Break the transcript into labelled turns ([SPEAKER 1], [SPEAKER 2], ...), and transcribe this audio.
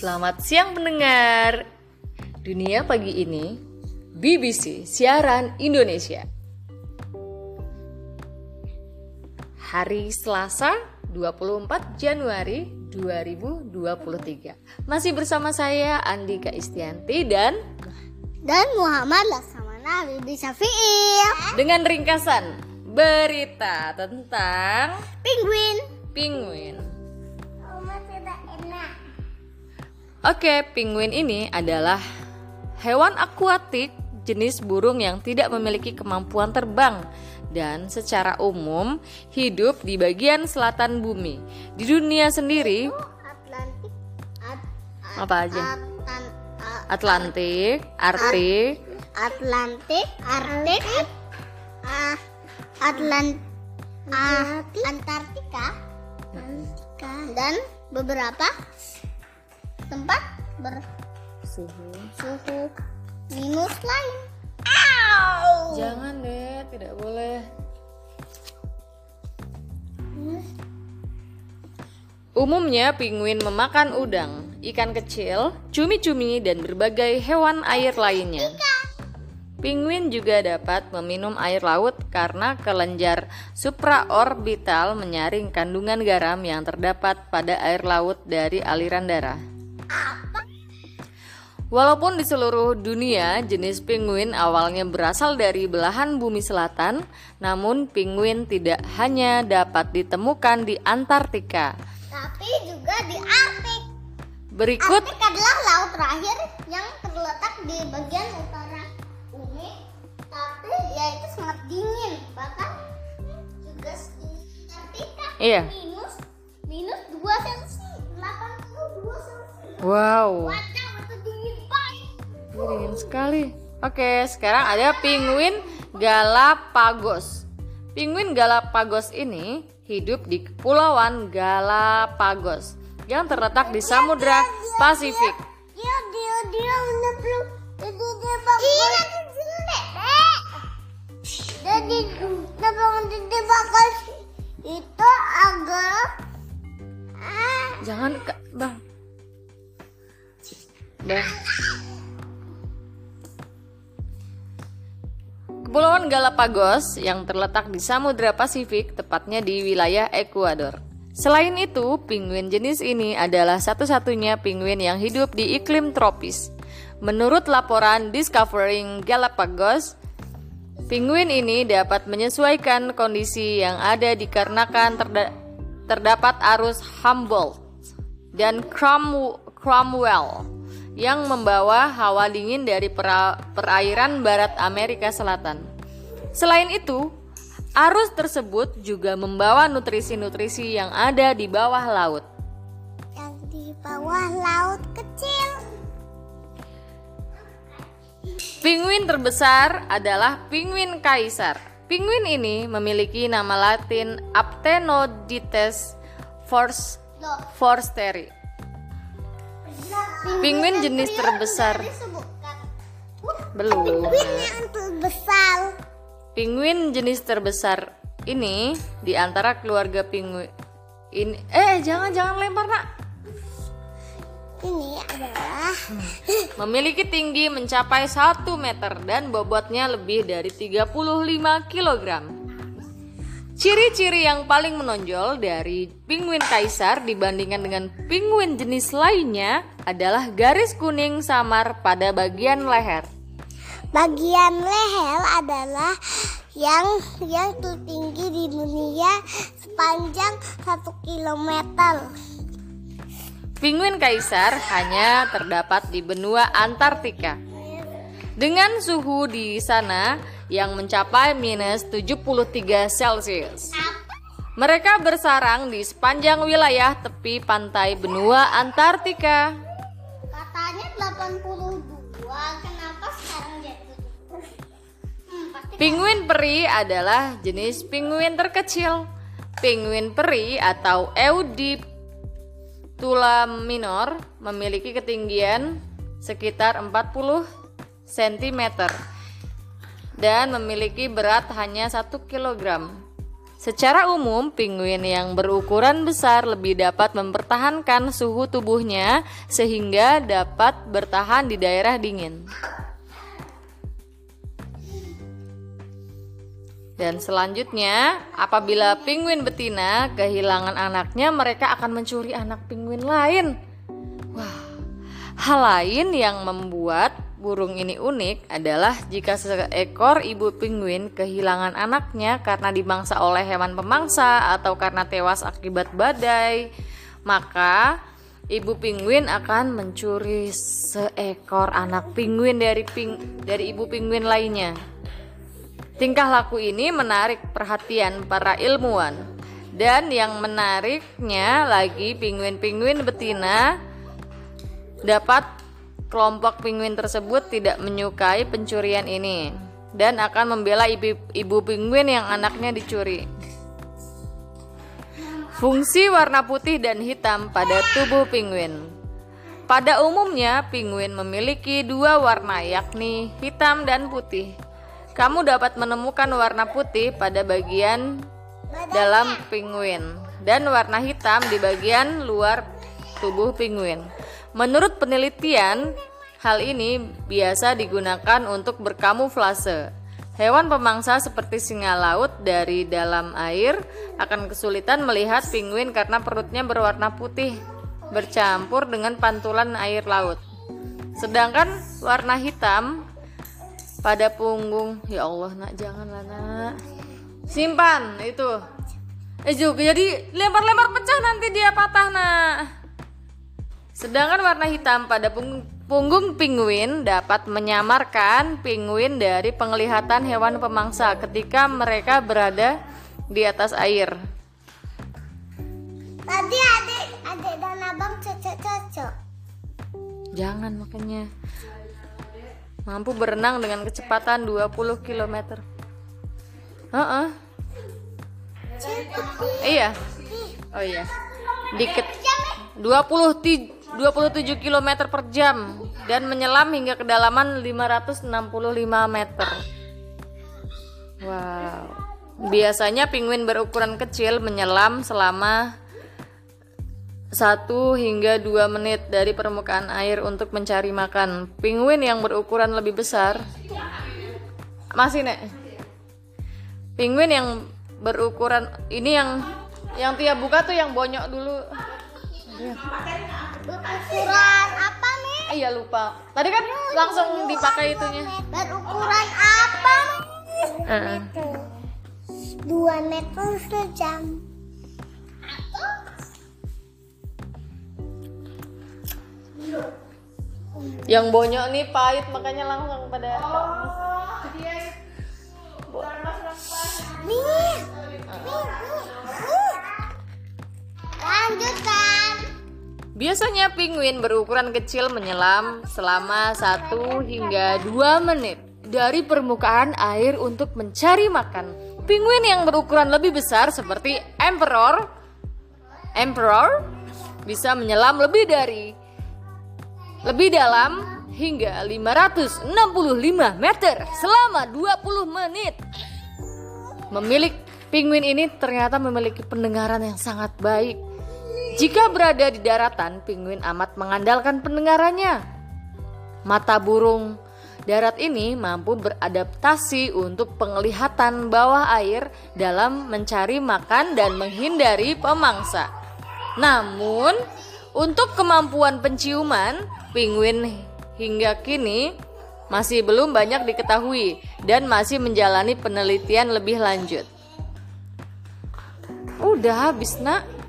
[SPEAKER 1] Selamat siang pendengar. Dunia pagi ini BBC Siaran Indonesia. Hari Selasa 24 Januari 2023. Masih bersama saya Andika Istianti dan
[SPEAKER 2] dan Muhammad Laksamana Bibi Syafi'i
[SPEAKER 1] dengan ringkasan berita tentang
[SPEAKER 2] Penguin
[SPEAKER 1] penguin. Oke, penguin ini adalah hewan akuatik jenis burung yang tidak memiliki kemampuan terbang dan secara umum hidup di bagian selatan bumi. Di dunia sendiri,
[SPEAKER 2] Atlantik. At-
[SPEAKER 1] apa aja?
[SPEAKER 2] Atan-
[SPEAKER 1] Atlantik, Arktik,
[SPEAKER 2] Atlantik Arktik At- Atlant ah, Antartika. Dan beberapa tempat bersuhu minus lain. Ow!
[SPEAKER 1] Jangan deh, tidak boleh. Umumnya penguin memakan udang, ikan kecil, cumi-cumi, dan berbagai hewan air lainnya. Penguin juga dapat meminum air laut karena kelenjar supraorbital menyaring kandungan garam yang terdapat pada air laut dari aliran darah. Walaupun di seluruh dunia jenis penguin awalnya berasal dari belahan bumi selatan, namun penguin tidak hanya dapat ditemukan di Antartika.
[SPEAKER 2] Tapi juga di Arktik.
[SPEAKER 1] Berikut
[SPEAKER 2] Arktik adalah laut terakhir yang terletak di bagian utara bumi, tapi ya itu sangat dingin, bahkan juga di Antartika
[SPEAKER 1] Iya.
[SPEAKER 2] minus minus 2 celcius, 82 celcius.
[SPEAKER 1] Wow, ini dingin sekali. Oke, sekarang ada penguin Galapagos. Penguin Galapagos ini hidup di Kepulauan Galapagos yang terletak di Samudra Pasifik.
[SPEAKER 2] Dia nyeplok,
[SPEAKER 1] Dah. Kepulauan Galapagos yang terletak di Samudra Pasifik, tepatnya di wilayah Ekuador. Selain itu, penguin jenis ini adalah satu-satunya penguin yang hidup di iklim tropis. Menurut laporan Discovering Galapagos, penguin ini dapat menyesuaikan kondisi yang ada dikarenakan terda- terdapat arus Humboldt dan Crom- Cromwell yang membawa hawa dingin dari pera- perairan barat Amerika Selatan. Selain itu, arus tersebut juga membawa nutrisi-nutrisi yang ada di bawah laut.
[SPEAKER 2] yang di bawah laut kecil.
[SPEAKER 1] Penguin terbesar adalah penguin kaisar. Penguin ini memiliki nama latin
[SPEAKER 2] Loh,
[SPEAKER 1] forsteri. Penguin jenis terbesar. Belum.
[SPEAKER 2] Penguin terbesar.
[SPEAKER 1] Penguin jenis terbesar ini di antara keluarga penguin ini eh jangan jangan lempar nak
[SPEAKER 2] Ini adalah
[SPEAKER 1] memiliki tinggi mencapai 1 meter dan bobotnya lebih dari 35 kg. Ciri-ciri yang paling menonjol dari penguin kaisar dibandingkan dengan penguin jenis lainnya adalah garis kuning samar pada bagian leher.
[SPEAKER 2] bagian leher adalah yang yang tertinggi di dunia sepanjang 1 kilometer.
[SPEAKER 1] Penguin kaisar hanya terdapat di benua Antartika. Dengan suhu di sana yang mencapai minus 73 Celcius. Mereka bersarang di sepanjang wilayah tepi pantai benua Antartika.
[SPEAKER 2] Katanya 82. Kenapa sekarang jadi 70? Hmm,
[SPEAKER 1] Penguin peri adalah jenis penguin terkecil. Penguin peri atau Eudiptula minor memiliki ketinggian sekitar 40 cm dan memiliki berat hanya 1 kg. Secara umum, penguin yang berukuran besar lebih dapat mempertahankan suhu tubuhnya sehingga dapat bertahan di daerah dingin. Dan selanjutnya, apabila penguin betina kehilangan anaknya, mereka akan mencuri anak penguin lain. Wah, hal lain yang membuat burung ini unik adalah jika seekor ibu penguin kehilangan anaknya karena dimangsa oleh hewan pemangsa atau karena tewas akibat badai, maka ibu penguin akan mencuri seekor anak penguin dari ping, dari ibu penguin lainnya. Tingkah laku ini menarik perhatian para ilmuwan. Dan yang menariknya lagi penguin-penguin betina dapat Kelompok penguin tersebut tidak menyukai pencurian ini dan akan membela ibu, ibu penguin yang anaknya dicuri. Fungsi warna putih dan hitam pada tubuh penguin. Pada umumnya, penguin memiliki dua warna, yakni hitam dan putih. Kamu dapat menemukan warna putih pada bagian dalam penguin dan warna hitam di bagian luar tubuh penguin. Menurut penelitian, hal ini biasa digunakan untuk berkamuflase. Hewan pemangsa seperti singa laut dari dalam air akan kesulitan melihat penguin karena perutnya berwarna putih bercampur dengan pantulan air laut. Sedangkan warna hitam pada punggung, ya Allah nak janganlah nak. Simpan itu. Eh juga jadi lempar-lempar pecah nanti dia patah nak. Sedangkan warna hitam pada punggung penguin dapat menyamarkan penguin dari penglihatan hewan pemangsa ketika mereka berada di atas air.
[SPEAKER 2] Tadi adik, adik dan abang cocok-cocok.
[SPEAKER 1] Jangan makanya. Mampu berenang dengan kecepatan 20 km. Uh -uh. Iya. Oh iya. Dikit 20 27 km per jam dan menyelam hingga kedalaman 565 meter. Wow. Biasanya penguin berukuran kecil menyelam selama 1 hingga 2 menit dari permukaan air untuk mencari makan. Penguin yang berukuran lebih besar Masih, Nek. Penguin yang berukuran ini yang yang Tia buka tuh yang bonyok dulu.
[SPEAKER 2] Berukuran apa nih?
[SPEAKER 1] Iya lupa. Tadi kan langsung dipakai itunya.
[SPEAKER 2] Berukuran apa?
[SPEAKER 1] Uh.
[SPEAKER 2] Dua meter sejam.
[SPEAKER 1] Yang bonyok nih pahit makanya langsung pada.
[SPEAKER 2] Nih, nih, nih, nih.
[SPEAKER 1] Biasanya penguin berukuran kecil menyelam selama 1 hingga 2 menit dari permukaan air untuk mencari makan. Penguin yang berukuran lebih besar seperti emperor emperor bisa menyelam lebih dari lebih dalam hingga 565 meter selama 20 menit. Memilik penguin ini ternyata memiliki pendengaran yang sangat baik jika berada di daratan, penguin amat mengandalkan pendengarannya. Mata burung darat ini mampu beradaptasi untuk penglihatan bawah air dalam mencari makan dan menghindari pemangsa. Namun, untuk kemampuan penciuman, penguin hingga kini masih belum banyak diketahui dan masih menjalani penelitian lebih lanjut. Udah habis, Nak.